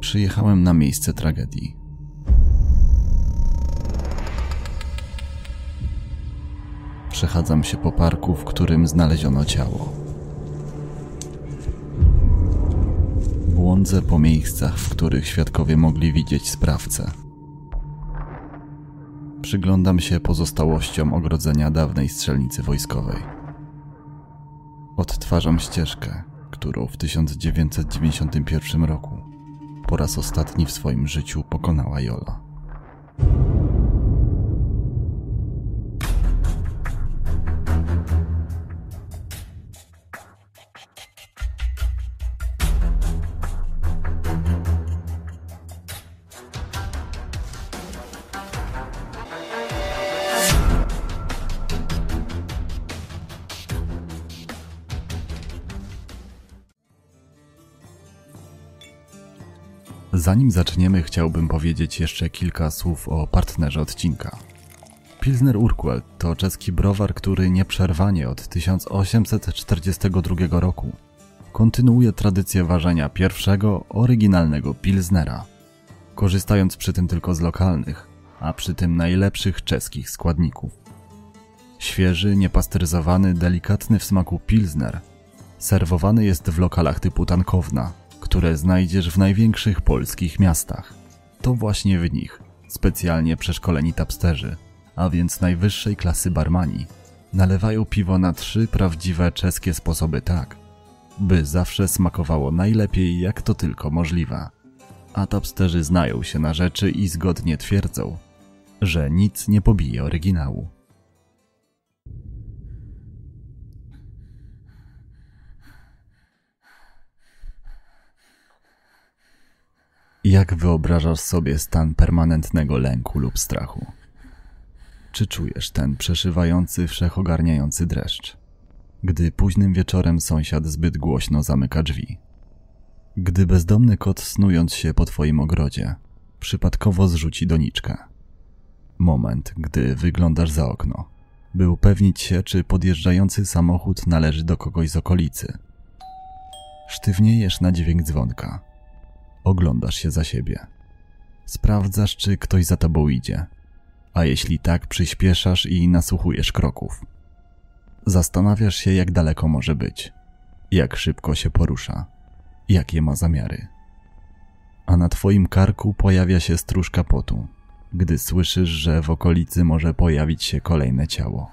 Przyjechałem na miejsce tragedii. Przechadzam się po parku, w którym znaleziono ciało. Błądzę po miejscach, w których świadkowie mogli widzieć sprawcę. Przyglądam się pozostałościom ogrodzenia dawnej strzelnicy wojskowej. Odtwarzam ścieżkę, którą w 1991 roku po raz ostatni w swoim życiu pokonała Jola. Zanim zaczniemy, chciałbym powiedzieć jeszcze kilka słów o partnerze odcinka. Pilsner Urquell to czeski browar, który nieprzerwanie od 1842 roku kontynuuje tradycję ważenia pierwszego, oryginalnego Pilsnera, korzystając przy tym tylko z lokalnych, a przy tym najlepszych czeskich składników. Świeży, niepasteryzowany, delikatny w smaku Pilsner serwowany jest w lokalach typu tankowna, które znajdziesz w największych polskich miastach. To właśnie w nich specjalnie przeszkoleni tapsterzy, a więc najwyższej klasy barmani, nalewają piwo na trzy prawdziwe czeskie sposoby tak, by zawsze smakowało najlepiej jak to tylko możliwe. A tapsterzy znają się na rzeczy i zgodnie twierdzą, że nic nie pobije oryginału. Jak wyobrażasz sobie stan permanentnego lęku lub strachu? Czy czujesz ten przeszywający, wszechogarniający dreszcz? Gdy późnym wieczorem sąsiad zbyt głośno zamyka drzwi. Gdy bezdomny kot snując się po twoim ogrodzie, przypadkowo zrzuci doniczkę. Moment, gdy wyglądasz za okno, by upewnić się, czy podjeżdżający samochód należy do kogoś z okolicy. Sztywniejesz na dźwięk dzwonka Oglądasz się za siebie. Sprawdzasz, czy ktoś za tobą idzie. A jeśli tak, przyspieszasz i nasłuchujesz kroków. Zastanawiasz się, jak daleko może być, jak szybko się porusza, jakie ma zamiary. A na twoim karku pojawia się stróżka potu, gdy słyszysz, że w okolicy może pojawić się kolejne ciało.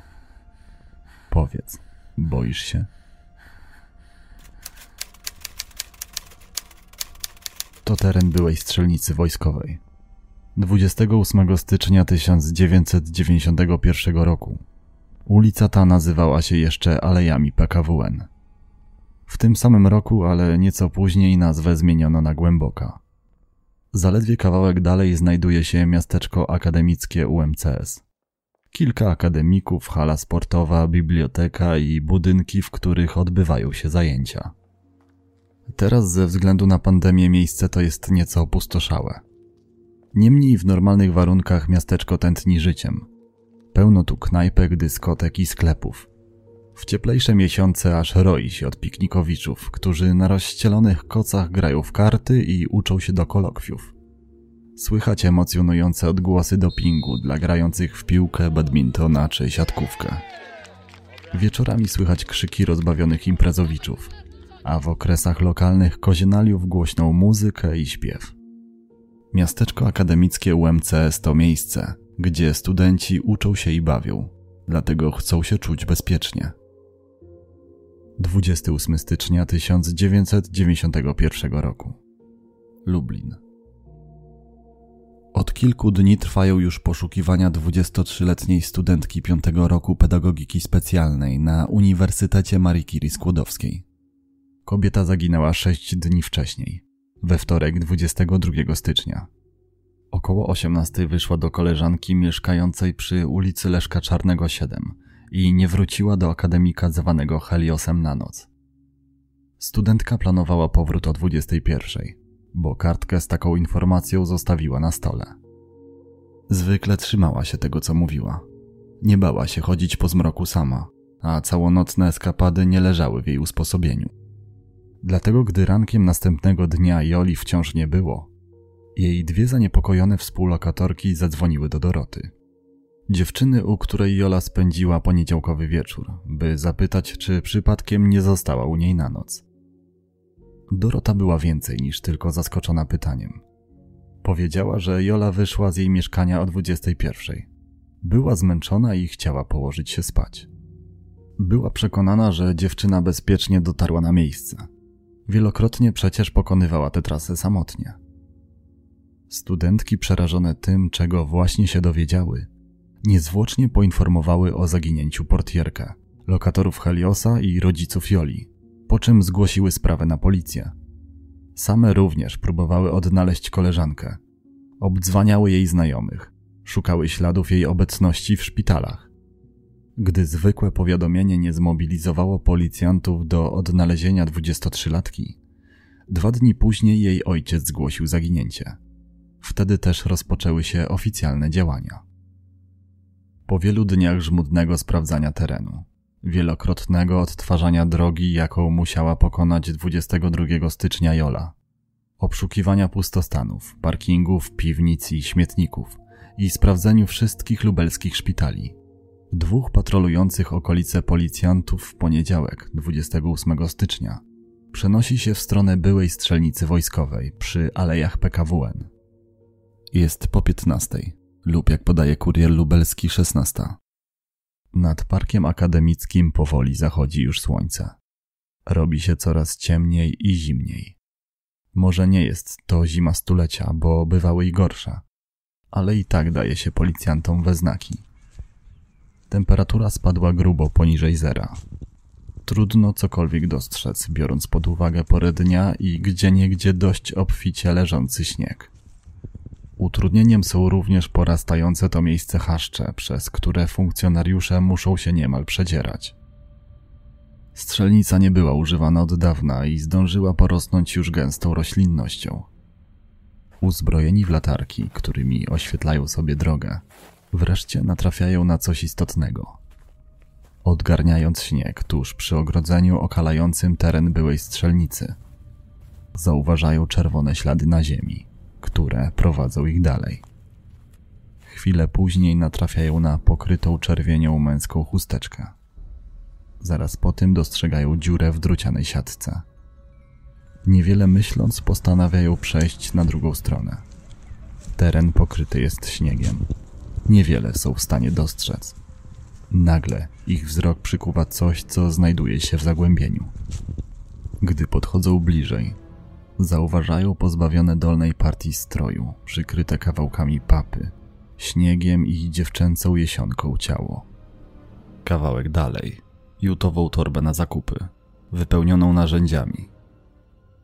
Powiedz, boisz się? To teren byłej strzelnicy wojskowej. 28 stycznia 1991 roku ulica ta nazywała się jeszcze Alejami PKWN. W tym samym roku, ale nieco później nazwę zmieniono na Głęboka. Zaledwie kawałek dalej znajduje się miasteczko akademickie UMCS. Kilka akademików, hala sportowa, biblioteka i budynki, w których odbywają się zajęcia. Teraz ze względu na pandemię miejsce to jest nieco opustoszałe. Niemniej w normalnych warunkach miasteczko tętni życiem. Pełno tu knajpek, dyskotek i sklepów. W cieplejsze miesiące aż roi się od piknikowiczów, którzy na rozścielonych kocach grają w karty i uczą się do kolokwiów. Słychać emocjonujące odgłosy dopingu dla grających w piłkę, badmintona czy siatkówkę. Wieczorami słychać krzyki rozbawionych imprezowiczów – a w okresach lokalnych kozienaliów głośną muzykę i śpiew. Miasteczko akademickie UMCS to miejsce, gdzie studenci uczą się i bawią, dlatego chcą się czuć bezpiecznie. 28 stycznia 1991 roku. Lublin. Od kilku dni trwają już poszukiwania 23-letniej studentki piątego roku pedagogiki specjalnej na Uniwersytecie Marii Curie Skłodowskiej. Kobieta zaginęła sześć dni wcześniej, we wtorek 22 stycznia. Około 18 wyszła do koleżanki mieszkającej przy ulicy Leszka Czarnego 7 i nie wróciła do akademika zwanego Heliosem na noc. Studentka planowała powrót o 21, bo kartkę z taką informacją zostawiła na stole. Zwykle trzymała się tego, co mówiła. Nie bała się chodzić po zmroku sama, a całonocne eskapady nie leżały w jej usposobieniu. Dlatego, gdy rankiem następnego dnia Joli wciąż nie było, Jej dwie zaniepokojone współlokatorki zadzwoniły do Doroty. Dziewczyny, u której Jola spędziła poniedziałkowy wieczór, by zapytać, czy przypadkiem nie została u niej na noc. Dorota była więcej niż tylko zaskoczona pytaniem. Powiedziała, że Jola wyszła z jej mieszkania o 21. Była zmęczona i chciała położyć się spać. Była przekonana, że dziewczyna bezpiecznie dotarła na miejsce. Wielokrotnie przecież pokonywała tę trasę samotnie. Studentki przerażone tym, czego właśnie się dowiedziały, niezwłocznie poinformowały o zaginięciu portierkę, lokatorów Heliosa i rodziców Joli, po czym zgłosiły sprawę na policję. Same również próbowały odnaleźć koleżankę. Obdzwaniały jej znajomych, szukały śladów jej obecności w szpitalach. Gdy zwykłe powiadomienie nie zmobilizowało policjantów do odnalezienia 23-latki, dwa dni później jej ojciec zgłosił zaginięcie. Wtedy też rozpoczęły się oficjalne działania. Po wielu dniach żmudnego sprawdzania terenu, wielokrotnego odtwarzania drogi, jaką musiała pokonać 22 stycznia Jola, obszukiwania pustostanów, parkingów, piwnic i śmietników i sprawdzeniu wszystkich lubelskich szpitali. Dwóch patrolujących okolice policjantów w poniedziałek, 28 stycznia, przenosi się w stronę byłej strzelnicy wojskowej przy alejach PKWN. Jest po 15 lub jak podaje kurier lubelski 16. Nad parkiem akademickim powoli zachodzi już słońce. Robi się coraz ciemniej i zimniej. Może nie jest to zima stulecia, bo bywały i gorsze, ale i tak daje się policjantom we znaki. Temperatura spadła grubo poniżej zera. Trudno cokolwiek dostrzec, biorąc pod uwagę porę dnia i gdzieniegdzie dość obficie leżący śnieg. Utrudnieniem są również porastające to miejsce chaszcze, przez które funkcjonariusze muszą się niemal przedzierać. Strzelnica nie była używana od dawna i zdążyła porosnąć już gęstą roślinnością. Uzbrojeni w latarki, którymi oświetlają sobie drogę, wreszcie natrafiają na coś istotnego. Odgarniając śnieg tuż przy ogrodzeniu okalającym teren byłej strzelnicy, zauważają czerwone ślady na ziemi które prowadzą ich dalej. Chwilę później natrafiają na pokrytą czerwienią męską chusteczkę. Zaraz po tym dostrzegają dziurę w drucianej siatce. Niewiele myśląc, postanawiają przejść na drugą stronę. Teren pokryty jest śniegiem. Niewiele są w stanie dostrzec. Nagle ich wzrok przykuwa coś, co znajduje się w zagłębieniu. Gdy podchodzą bliżej, Zauważają pozbawione dolnej partii stroju, przykryte kawałkami papy, śniegiem i dziewczęcą jesionką ciało. Kawałek dalej, jutową torbę na zakupy, wypełnioną narzędziami.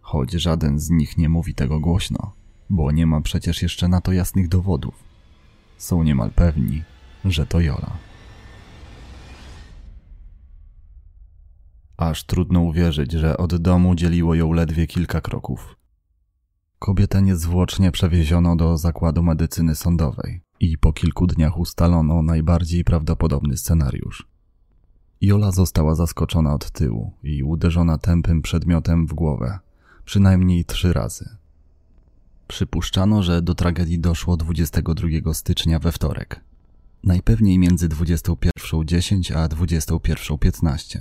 Choć żaden z nich nie mówi tego głośno, bo nie ma przecież jeszcze na to jasnych dowodów. Są niemal pewni, że to Jola. Aż trudno uwierzyć, że od domu dzieliło ją ledwie kilka kroków. Kobietę niezwłocznie przewieziono do zakładu medycyny sądowej i po kilku dniach ustalono najbardziej prawdopodobny scenariusz. Jola została zaskoczona od tyłu i uderzona tępym przedmiotem w głowę, przynajmniej trzy razy. Przypuszczano, że do tragedii doszło 22 stycznia we wtorek. Najpewniej między 21.10 a 21.15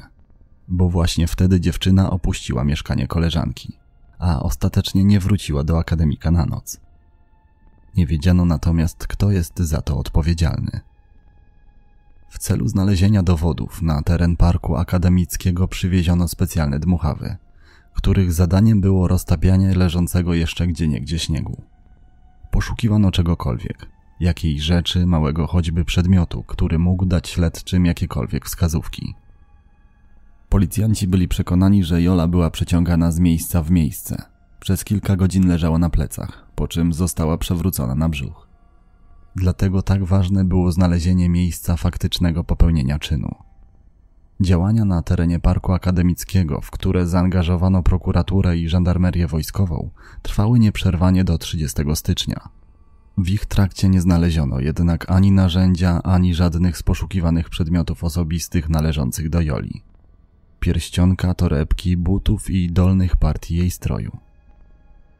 bo właśnie wtedy dziewczyna opuściła mieszkanie koleżanki, a ostatecznie nie wróciła do akademika na noc. Nie wiedziano natomiast, kto jest za to odpowiedzialny. W celu znalezienia dowodów na teren parku akademickiego przywieziono specjalne dmuchawy, których zadaniem było roztapianie leżącego jeszcze gdzieniegdzie śniegu. Poszukiwano czegokolwiek, jakiej rzeczy, małego choćby przedmiotu, który mógł dać śledczym jakiekolwiek wskazówki. Policjanci byli przekonani, że Jola była przeciągana z miejsca w miejsce. Przez kilka godzin leżała na plecach, po czym została przewrócona na brzuch. Dlatego tak ważne było znalezienie miejsca faktycznego popełnienia czynu. Działania na terenie parku akademickiego, w które zaangażowano prokuraturę i żandarmerię wojskową, trwały nieprzerwanie do 30 stycznia. W ich trakcie nie znaleziono jednak ani narzędzia, ani żadnych z poszukiwanych przedmiotów osobistych należących do Joli pierścionka, torebki, butów i dolnych partii jej stroju.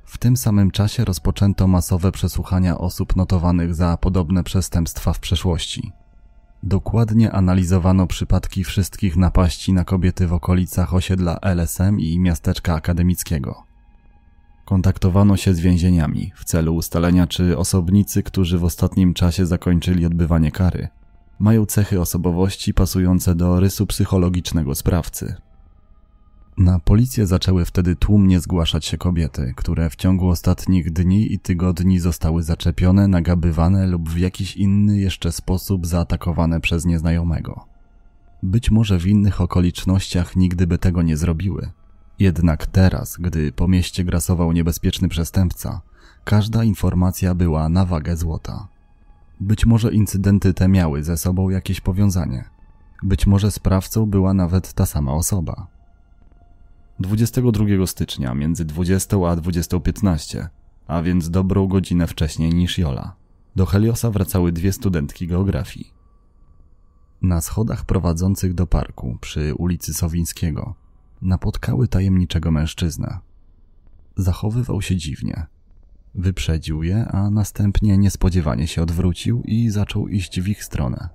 W tym samym czasie rozpoczęto masowe przesłuchania osób notowanych za podobne przestępstwa w przeszłości. Dokładnie analizowano przypadki wszystkich napaści na kobiety w okolicach osiedla LSM i miasteczka akademickiego. Kontaktowano się z więzieniami w celu ustalenia, czy osobnicy, którzy w ostatnim czasie zakończyli odbywanie kary, mają cechy osobowości pasujące do rysu psychologicznego sprawcy. Na policję zaczęły wtedy tłumnie zgłaszać się kobiety, które w ciągu ostatnich dni i tygodni zostały zaczepione, nagabywane lub w jakiś inny jeszcze sposób zaatakowane przez nieznajomego. Być może w innych okolicznościach nigdy by tego nie zrobiły. Jednak teraz, gdy po mieście grasował niebezpieczny przestępca, każda informacja była na wagę złota. Być może incydenty te miały ze sobą jakieś powiązanie. Być może sprawcą była nawet ta sama osoba. 22 stycznia między 20 a 20.15, a więc dobrą godzinę wcześniej niż Jola, do Heliosa wracały dwie studentki geografii. Na schodach prowadzących do parku przy ulicy Sowińskiego napotkały tajemniczego mężczyznę. Zachowywał się dziwnie. Wyprzedził je, a następnie niespodziewanie się odwrócił i zaczął iść w ich stronę.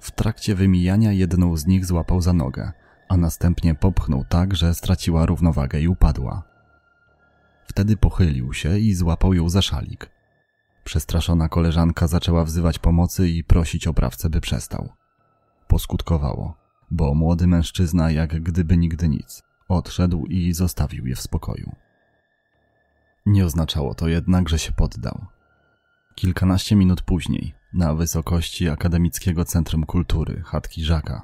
W trakcie wymijania jedną z nich złapał za nogę – a następnie popchnął tak, że straciła równowagę i upadła. Wtedy pochylił się i złapał ją za szalik. Przestraszona koleżanka zaczęła wzywać pomocy i prosić oprawcę, by przestał. Poskutkowało, bo młody mężczyzna, jak gdyby nigdy nic, odszedł i zostawił je w spokoju. Nie oznaczało to jednak, że się poddał. Kilkanaście minut później, na wysokości Akademickiego Centrum Kultury, chatki Żaka,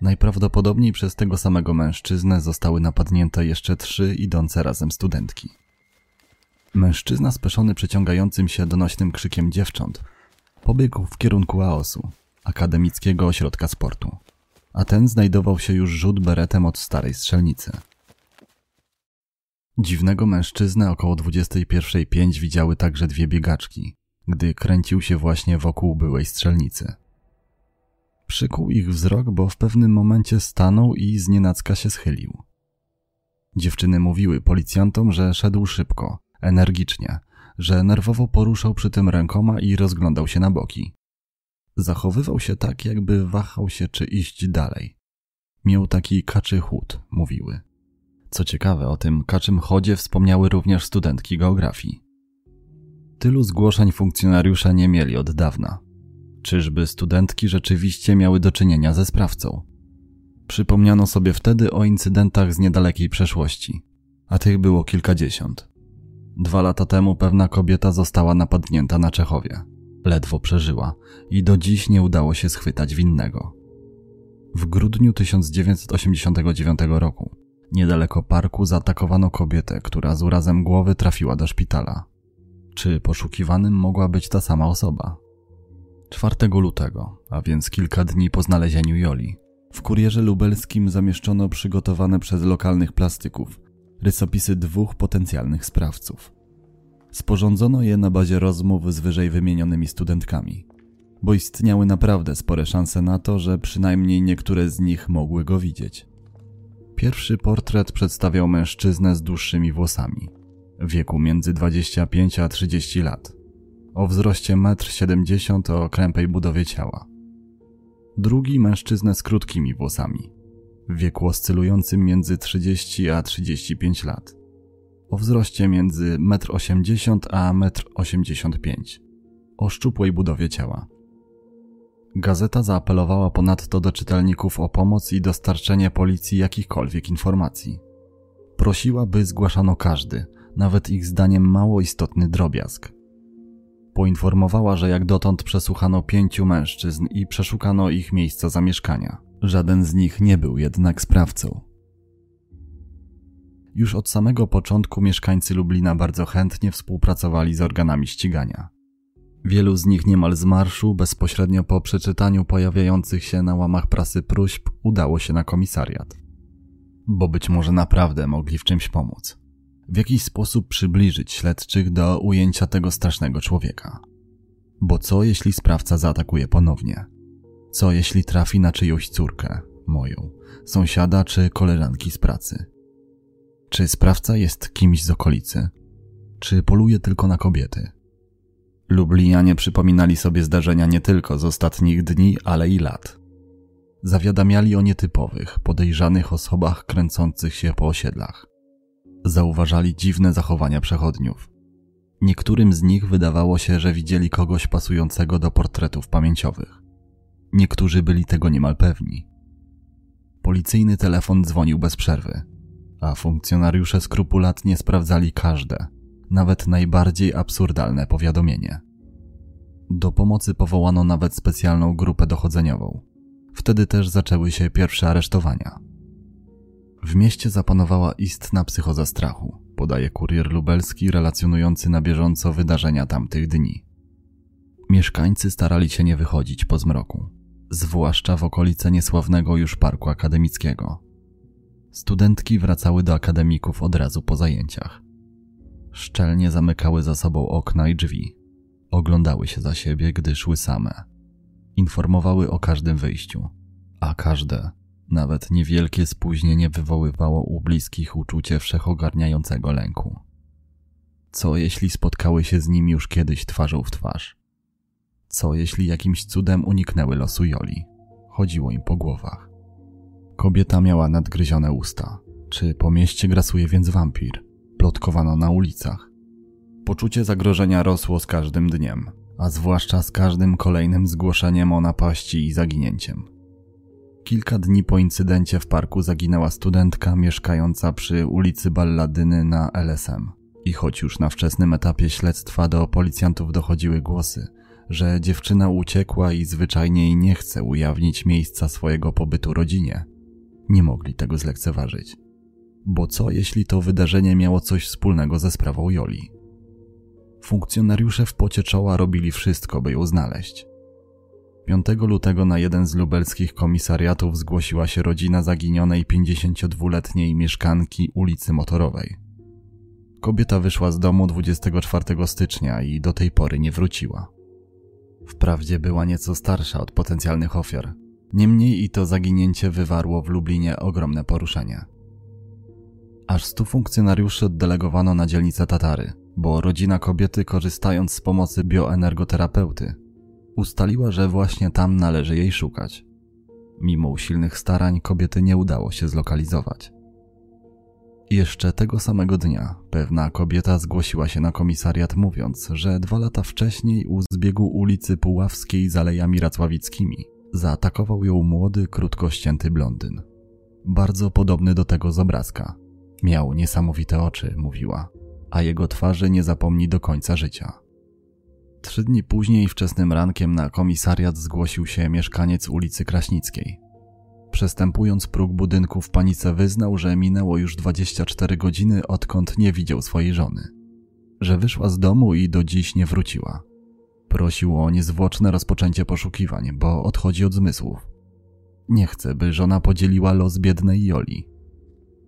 Najprawdopodobniej przez tego samego mężczyznę zostały napadnięte jeszcze trzy idące razem studentki. Mężczyzna speszony przyciągającym się donośnym krzykiem dziewcząt pobiegł w kierunku Aosu, akademickiego ośrodka sportu, a ten znajdował się już rzut beretem od starej strzelnicy. Dziwnego mężczyznę około 21.05 widziały także dwie biegaczki, gdy kręcił się właśnie wokół byłej strzelnicy. Przykuł ich wzrok, bo w pewnym momencie stanął i znienacka się schylił. Dziewczyny mówiły policjantom, że szedł szybko, energicznie, że nerwowo poruszał przy tym rękoma i rozglądał się na boki. Zachowywał się tak, jakby wahał się, czy iść dalej. Miał taki kaczy chód, mówiły. Co ciekawe, o tym kaczym chodzie wspomniały również studentki geografii. Tylu zgłoszeń funkcjonariusze nie mieli od dawna. Czyżby studentki rzeczywiście miały do czynienia ze sprawcą? Przypomniano sobie wtedy o incydentach z niedalekiej przeszłości, a tych było kilkadziesiąt. Dwa lata temu pewna kobieta została napadnięta na Czechowie. Ledwo przeżyła i do dziś nie udało się schwytać winnego. W grudniu 1989 roku niedaleko parku zaatakowano kobietę, która z urazem głowy trafiła do szpitala. Czy poszukiwanym mogła być ta sama osoba? 4 lutego, a więc kilka dni po znalezieniu Joli, w kurierze lubelskim zamieszczono przygotowane przez lokalnych plastyków rysopisy dwóch potencjalnych sprawców. Sporządzono je na bazie rozmów z wyżej wymienionymi studentkami, bo istniały naprawdę spore szanse na to, że przynajmniej niektóre z nich mogły go widzieć. Pierwszy portret przedstawiał mężczyznę z dłuższymi włosami, wieku między 25 a 30 lat o wzroście 1,70 m o krępej budowie ciała. Drugi mężczyznę z krótkimi włosami, w wieku oscylującym między 30 a 35 lat, o wzroście między 1,80 m a 1,85 m, o szczupłej budowie ciała. Gazeta zaapelowała ponadto do czytelników o pomoc i dostarczenie policji jakichkolwiek informacji. Prosiła, by zgłaszano każdy, nawet ich zdaniem mało istotny drobiazg poinformowała, że jak dotąd przesłuchano pięciu mężczyzn i przeszukano ich miejsca zamieszkania. Żaden z nich nie był jednak sprawcą. Już od samego początku mieszkańcy Lublina bardzo chętnie współpracowali z organami ścigania. Wielu z nich niemal z marszu, bezpośrednio po przeczytaniu pojawiających się na łamach prasy próśb, udało się na komisariat. Bo być może naprawdę mogli w czymś pomóc w jakiś sposób przybliżyć śledczych do ujęcia tego strasznego człowieka. Bo co jeśli sprawca zaatakuje ponownie? Co jeśli trafi na czyjąś córkę, moją, sąsiada czy koleżanki z pracy? Czy sprawca jest kimś z okolicy? Czy poluje tylko na kobiety? Lublianie przypominali sobie zdarzenia nie tylko z ostatnich dni, ale i lat. Zawiadamiali o nietypowych, podejrzanych osobach kręcących się po osiedlach. Zauważali dziwne zachowania przechodniów. Niektórym z nich wydawało się, że widzieli kogoś pasującego do portretów pamięciowych. Niektórzy byli tego niemal pewni. Policyjny telefon dzwonił bez przerwy, a funkcjonariusze skrupulatnie sprawdzali każde, nawet najbardziej absurdalne powiadomienie. Do pomocy powołano nawet specjalną grupę dochodzeniową. Wtedy też zaczęły się pierwsze aresztowania. W mieście zapanowała istna psychoza strachu, podaje kurier lubelski relacjonujący na bieżąco wydarzenia tamtych dni. Mieszkańcy starali się nie wychodzić po zmroku, zwłaszcza w okolice niesławnego już parku akademickiego. Studentki wracały do akademików od razu po zajęciach. Szczelnie zamykały za sobą okna i drzwi. Oglądały się za siebie, gdy szły same. Informowały o każdym wyjściu, a każde, nawet niewielkie spóźnienie wywoływało u bliskich uczucie wszechogarniającego lęku. Co jeśli spotkały się z nim już kiedyś twarzą w twarz? Co jeśli jakimś cudem uniknęły losu Joli? Chodziło im po głowach. Kobieta miała nadgryzione usta. Czy po mieście grasuje więc wampir? Plotkowano na ulicach. Poczucie zagrożenia rosło z każdym dniem, a zwłaszcza z każdym kolejnym zgłoszeniem o napaści i zaginięciem. Kilka dni po incydencie w parku zaginęła studentka mieszkająca przy ulicy Balladyny na LSM. I choć już na wczesnym etapie śledztwa do policjantów dochodziły głosy, że dziewczyna uciekła i zwyczajnie nie chce ujawnić miejsca swojego pobytu rodzinie, nie mogli tego zlekceważyć. Bo co jeśli to wydarzenie miało coś wspólnego ze sprawą Joli? Funkcjonariusze w pocie czoła robili wszystko, by ją znaleźć. 5 lutego na jeden z lubelskich komisariatów zgłosiła się rodzina zaginionej 52-letniej mieszkanki ulicy Motorowej. Kobieta wyszła z domu 24 stycznia i do tej pory nie wróciła. Wprawdzie była nieco starsza od potencjalnych ofiar, niemniej i to zaginięcie wywarło w Lublinie ogromne poruszenie. Aż stu funkcjonariuszy oddelegowano na dzielnicę Tatary, bo rodzina kobiety, korzystając z pomocy bioenergoterapeuty, ustaliła, że właśnie tam należy jej szukać. Mimo usilnych starań kobiety nie udało się zlokalizować. Jeszcze tego samego dnia pewna kobieta zgłosiła się na komisariat mówiąc, że dwa lata wcześniej u zbiegu ulicy Puławskiej z Alejami Racławickimi zaatakował ją młody, krótko ścięty blondyn. Bardzo podobny do tego z obrazka. Miał niesamowite oczy, mówiła, a jego twarzy nie zapomni do końca życia. Trzy dni później, wczesnym rankiem, na komisariat zgłosił się mieszkaniec ulicy Kraśnickiej. Przestępując próg budynku w panice wyznał, że minęło już 24 godziny, odkąd nie widział swojej żony. Że wyszła z domu i do dziś nie wróciła. Prosił o niezwłoczne rozpoczęcie poszukiwań, bo odchodzi od zmysłów. Nie chce, by żona podzieliła los biednej Joli.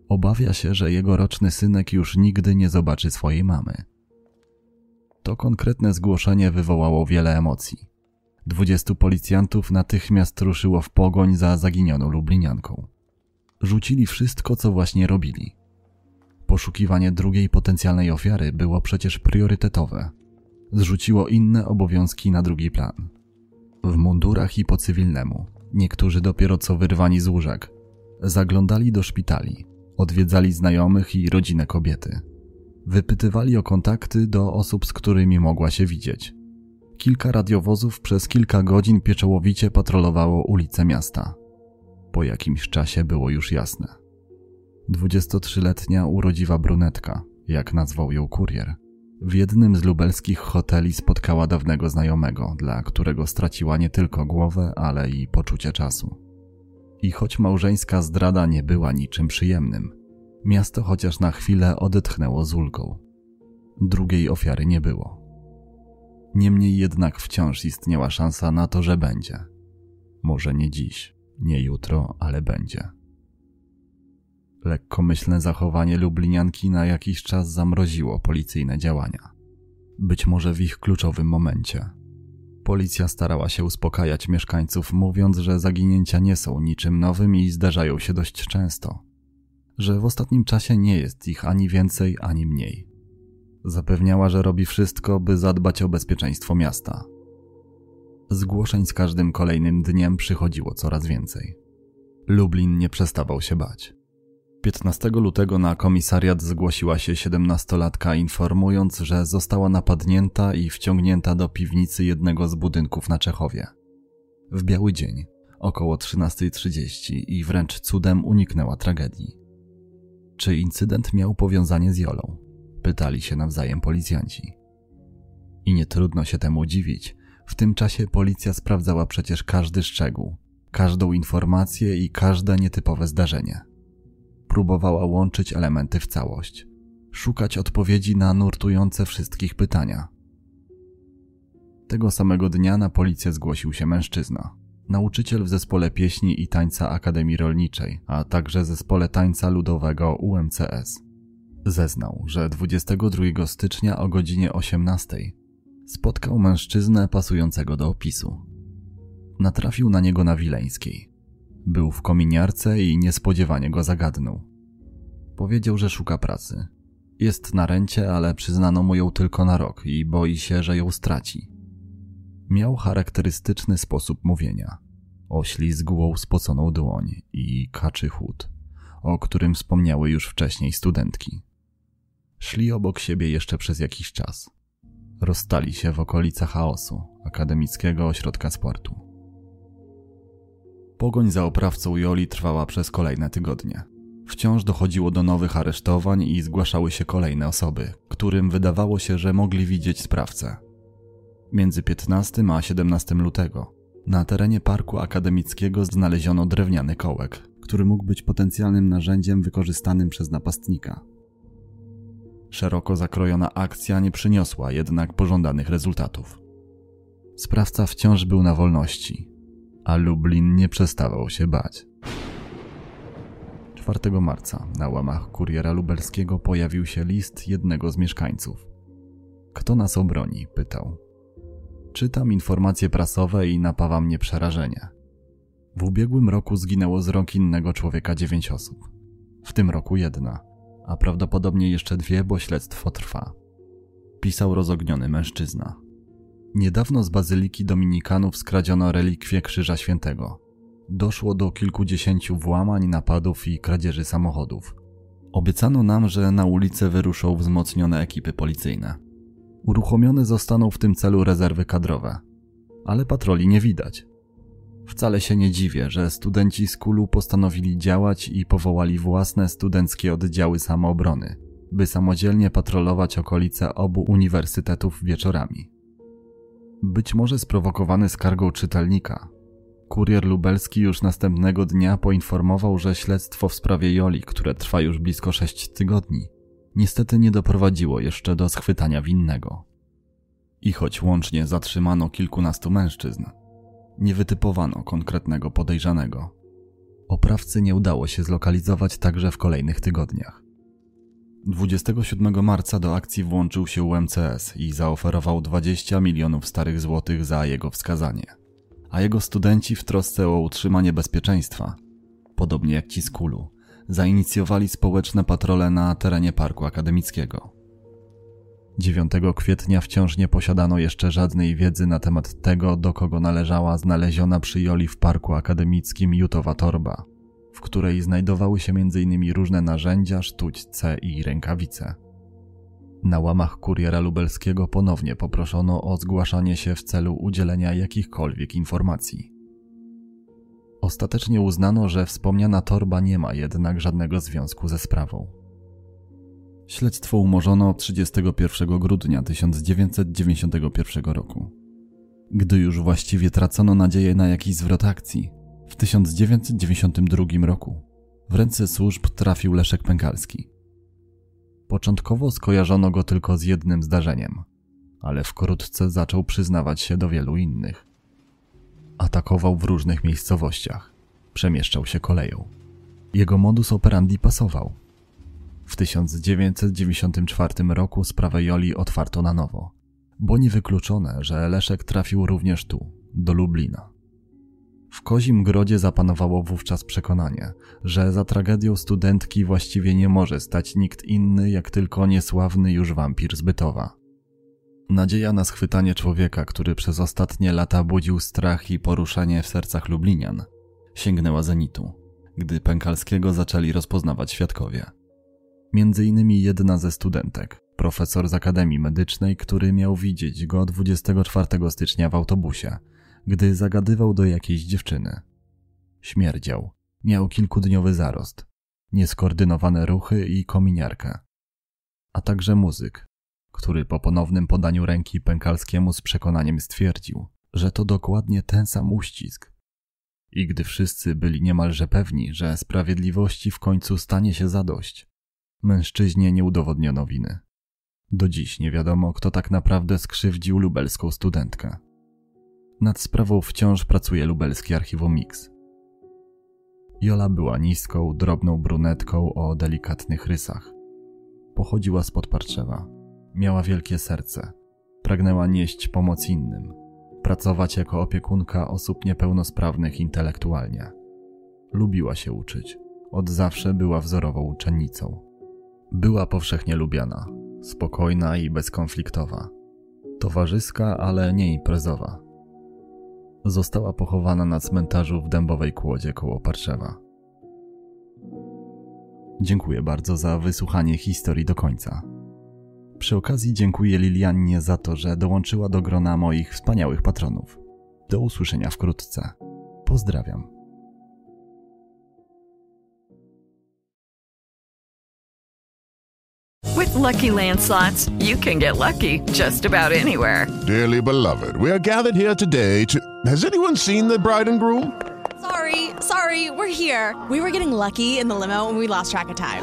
Obawia się, że jego roczny synek już nigdy nie zobaczy swojej mamy. To konkretne zgłoszenie wywołało wiele emocji. Dwudziestu policjantów natychmiast ruszyło w pogoń za zaginioną Lublinianką. Rzucili wszystko, co właśnie robili. Poszukiwanie drugiej potencjalnej ofiary było przecież priorytetowe. Zrzuciło inne obowiązki na drugi plan. W mundurach i po cywilnemu, niektórzy dopiero co wyrwani z łóżek, zaglądali do szpitali, odwiedzali znajomych i rodzinę kobiety Wypytywali o kontakty do osób, z którymi mogła się widzieć. Kilka radiowozów przez kilka godzin pieczołowicie patrolowało ulice miasta. Po jakimś czasie było już jasne. 23-letnia urodziwa brunetka, jak nazwał ją kurier, w jednym z lubelskich hoteli spotkała dawnego znajomego, dla którego straciła nie tylko głowę, ale i poczucie czasu. I choć małżeńska zdrada nie była niczym przyjemnym, Miasto chociaż na chwilę odetchnęło z ulgą. Drugiej ofiary nie było. Niemniej jednak wciąż istniała szansa na to, że będzie. Może nie dziś, nie jutro, ale będzie. Lekkomyślne zachowanie Lublinianki na jakiś czas zamroziło policyjne działania. Być może w ich kluczowym momencie. Policja starała się uspokajać mieszkańców, mówiąc, że zaginięcia nie są niczym nowym i zdarzają się dość często że w ostatnim czasie nie jest ich ani więcej, ani mniej. Zapewniała, że robi wszystko, by zadbać o bezpieczeństwo miasta. Zgłoszeń z każdym kolejnym dniem przychodziło coraz więcej. Lublin nie przestawał się bać. 15 lutego na komisariat zgłosiła się siedemnastolatka, informując, że została napadnięta i wciągnięta do piwnicy jednego z budynków na Czechowie. W biały dzień, około 13.30 i wręcz cudem uniknęła tragedii. Czy incydent miał powiązanie z Jolą? Pytali się nawzajem policjanci. I nie trudno się temu dziwić. W tym czasie policja sprawdzała przecież każdy szczegół, każdą informację i każde nietypowe zdarzenie. Próbowała łączyć elementy w całość, szukać odpowiedzi na nurtujące wszystkich pytania. Tego samego dnia na policję zgłosił się mężczyzna, nauczyciel w zespole pieśni i tańca Akademii Rolniczej, a także zespole tańca ludowego UMCS. Zeznał, że 22 stycznia o godzinie 18 spotkał mężczyznę pasującego do opisu. Natrafił na niego na Wileńskiej. Był w kominiarce i niespodziewanie go zagadnął. Powiedział, że szuka pracy. Jest na rencie, ale przyznano mu ją tylko na rok i boi się, że ją straci. Miał charakterystyczny sposób mówienia. Oślizgłą spoconą dłoń i kaczy chód, o którym wspomniały już wcześniej studentki. Szli obok siebie jeszcze przez jakiś czas. Rozstali się w okolicach chaosu, akademickiego ośrodka sportu. Pogoń za oprawcą Joli trwała przez kolejne tygodnie. Wciąż dochodziło do nowych aresztowań i zgłaszały się kolejne osoby, którym wydawało się, że mogli widzieć sprawcę. Między 15 a 17 lutego na terenie parku akademickiego znaleziono drewniany kołek, który mógł być potencjalnym narzędziem wykorzystanym przez napastnika. Szeroko zakrojona akcja nie przyniosła jednak pożądanych rezultatów. Sprawca wciąż był na wolności, a Lublin nie przestawał się bać. 4 marca na łamach kuriera lubelskiego pojawił się list jednego z mieszkańców. Kto nas obroni? pytał. Czytam informacje prasowe i napawa mnie przerażenie. W ubiegłym roku zginęło z rąk innego człowieka dziewięć osób. W tym roku jedna, a prawdopodobnie jeszcze dwie, bo śledztwo trwa. Pisał rozogniony mężczyzna. Niedawno z bazyliki dominikanów skradziono relikwie Krzyża Świętego. Doszło do kilkudziesięciu włamań, napadów i kradzieży samochodów. Obiecano nam, że na ulicę wyruszą wzmocnione ekipy policyjne. Uruchomione zostaną w tym celu rezerwy kadrowe, ale patroli nie widać. Wcale się nie dziwię, że studenci z Kulu postanowili działać i powołali własne studenckie oddziały samoobrony, by samodzielnie patrolować okolice obu uniwersytetów wieczorami. Być może sprowokowany skargą czytelnika, kurier lubelski już następnego dnia poinformował, że śledztwo w sprawie Joli, które trwa już blisko sześć tygodni, niestety nie doprowadziło jeszcze do schwytania winnego. I choć łącznie zatrzymano kilkunastu mężczyzn, nie wytypowano konkretnego podejrzanego. Oprawcy nie udało się zlokalizować także w kolejnych tygodniach. 27 marca do akcji włączył się UMCS i zaoferował 20 milionów starych złotych za jego wskazanie. A jego studenci w trosce o utrzymanie bezpieczeństwa, podobnie jak ci z Kulu, zainicjowali społeczne patrole na terenie parku akademickiego. 9 kwietnia wciąż nie posiadano jeszcze żadnej wiedzy na temat tego, do kogo należała znaleziona przy Joli w parku akademickim jutowa torba, w której znajdowały się m.in. różne narzędzia, sztućce i rękawice. Na łamach kuriera lubelskiego ponownie poproszono o zgłaszanie się w celu udzielenia jakichkolwiek informacji. Ostatecznie uznano, że wspomniana torba nie ma jednak żadnego związku ze sprawą. Śledztwo umorzono 31 grudnia 1991 roku. Gdy już właściwie tracono nadzieję na jakiś zwrot akcji, w 1992 roku w ręce służb trafił Leszek Pękalski. Początkowo skojarzono go tylko z jednym zdarzeniem, ale wkrótce zaczął przyznawać się do wielu innych. Atakował w różnych miejscowościach, przemieszczał się koleją. Jego modus operandi pasował – w 1994 roku sprawę Joli otwarto na nowo, bo niewykluczone, że Leszek trafił również tu, do Lublina. W Kozim Grodzie zapanowało wówczas przekonanie, że za tragedią studentki właściwie nie może stać nikt inny jak tylko niesławny już wampir z Bytowa. Nadzieja na schwytanie człowieka, który przez ostatnie lata budził strach i poruszanie w sercach Lublinian, sięgnęła zenitu, gdy Pękalskiego zaczęli rozpoznawać świadkowie. Między innymi jedna ze studentek, profesor z Akademii Medycznej, który miał widzieć go 24 stycznia w autobusie, gdy zagadywał do jakiejś dziewczyny. Śmierdział, miał kilkudniowy zarost, nieskoordynowane ruchy i kominiarkę. A także muzyk, który po ponownym podaniu ręki Pękalskiemu z przekonaniem stwierdził, że to dokładnie ten sam uścisk. I gdy wszyscy byli niemalże pewni, że sprawiedliwości w końcu stanie się zadość, mężczyźnie nie udowodniono winy. Do dziś nie wiadomo, kto tak naprawdę skrzywdził lubelską studentkę. Nad sprawą wciąż pracuje lubelski archiwum Mix. Jola była niską, drobną brunetką o delikatnych rysach. Pochodziła spod Parczewa. Miała wielkie serce. Pragnęła nieść pomoc innym. Pracować jako opiekunka osób niepełnosprawnych intelektualnie. Lubiła się uczyć. Od zawsze była wzorową uczennicą. Była powszechnie lubiana, spokojna i bezkonfliktowa. Towarzyska, ale nie imprezowa. Została pochowana na cmentarzu w Dębowej Kłodzie koło Parszewa. Dziękuję bardzo za wysłuchanie historii do końca. Przy okazji dziękuję Liliannie za to, że dołączyła do grona moich wspaniałych patronów. Do usłyszenia wkrótce. Pozdrawiam. With Lucky Land slots, you can get lucky just about anywhere. Dearly beloved, we are gathered here today to. Has anyone seen the bride and groom? Sorry, sorry, we're here. We were getting lucky in the limo and we lost track of time.